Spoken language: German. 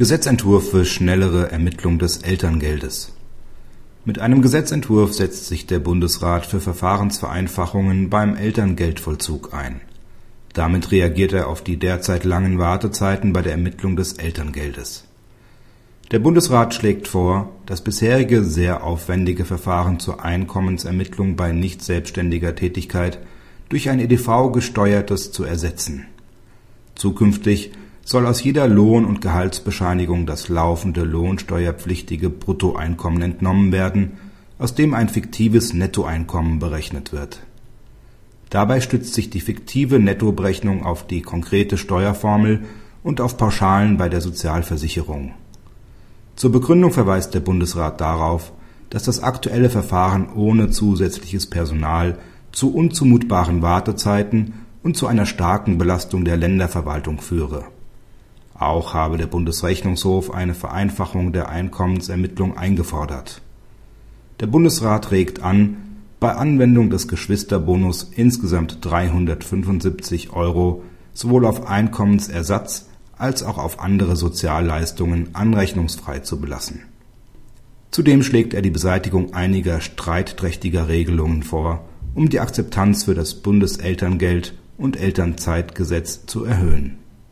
Gesetzentwurf für schnellere Ermittlung des Elterngeldes Mit einem Gesetzentwurf setzt sich der Bundesrat für Verfahrensvereinfachungen beim Elterngeldvollzug ein. Damit reagiert er auf die derzeit langen Wartezeiten bei der Ermittlung des Elterngeldes. Der Bundesrat schlägt vor, das bisherige sehr aufwendige Verfahren zur Einkommensermittlung bei nicht selbstständiger Tätigkeit durch ein EDV-gesteuertes zu ersetzen. Zukünftig soll aus jeder Lohn und Gehaltsbescheinigung das laufende lohnsteuerpflichtige Bruttoeinkommen entnommen werden, aus dem ein fiktives Nettoeinkommen berechnet wird. Dabei stützt sich die fiktive Nettoberechnung auf die konkrete Steuerformel und auf Pauschalen bei der Sozialversicherung. Zur Begründung verweist der Bundesrat darauf, dass das aktuelle Verfahren ohne zusätzliches Personal zu unzumutbaren Wartezeiten und zu einer starken Belastung der Länderverwaltung führe auch habe der Bundesrechnungshof eine Vereinfachung der Einkommensermittlung eingefordert. Der Bundesrat regt an, bei Anwendung des Geschwisterbonus insgesamt 375 Euro sowohl auf Einkommensersatz als auch auf andere Sozialleistungen anrechnungsfrei zu belassen. Zudem schlägt er die Beseitigung einiger streitträchtiger Regelungen vor, um die Akzeptanz für das Bundeselterngeld und Elternzeitgesetz zu erhöhen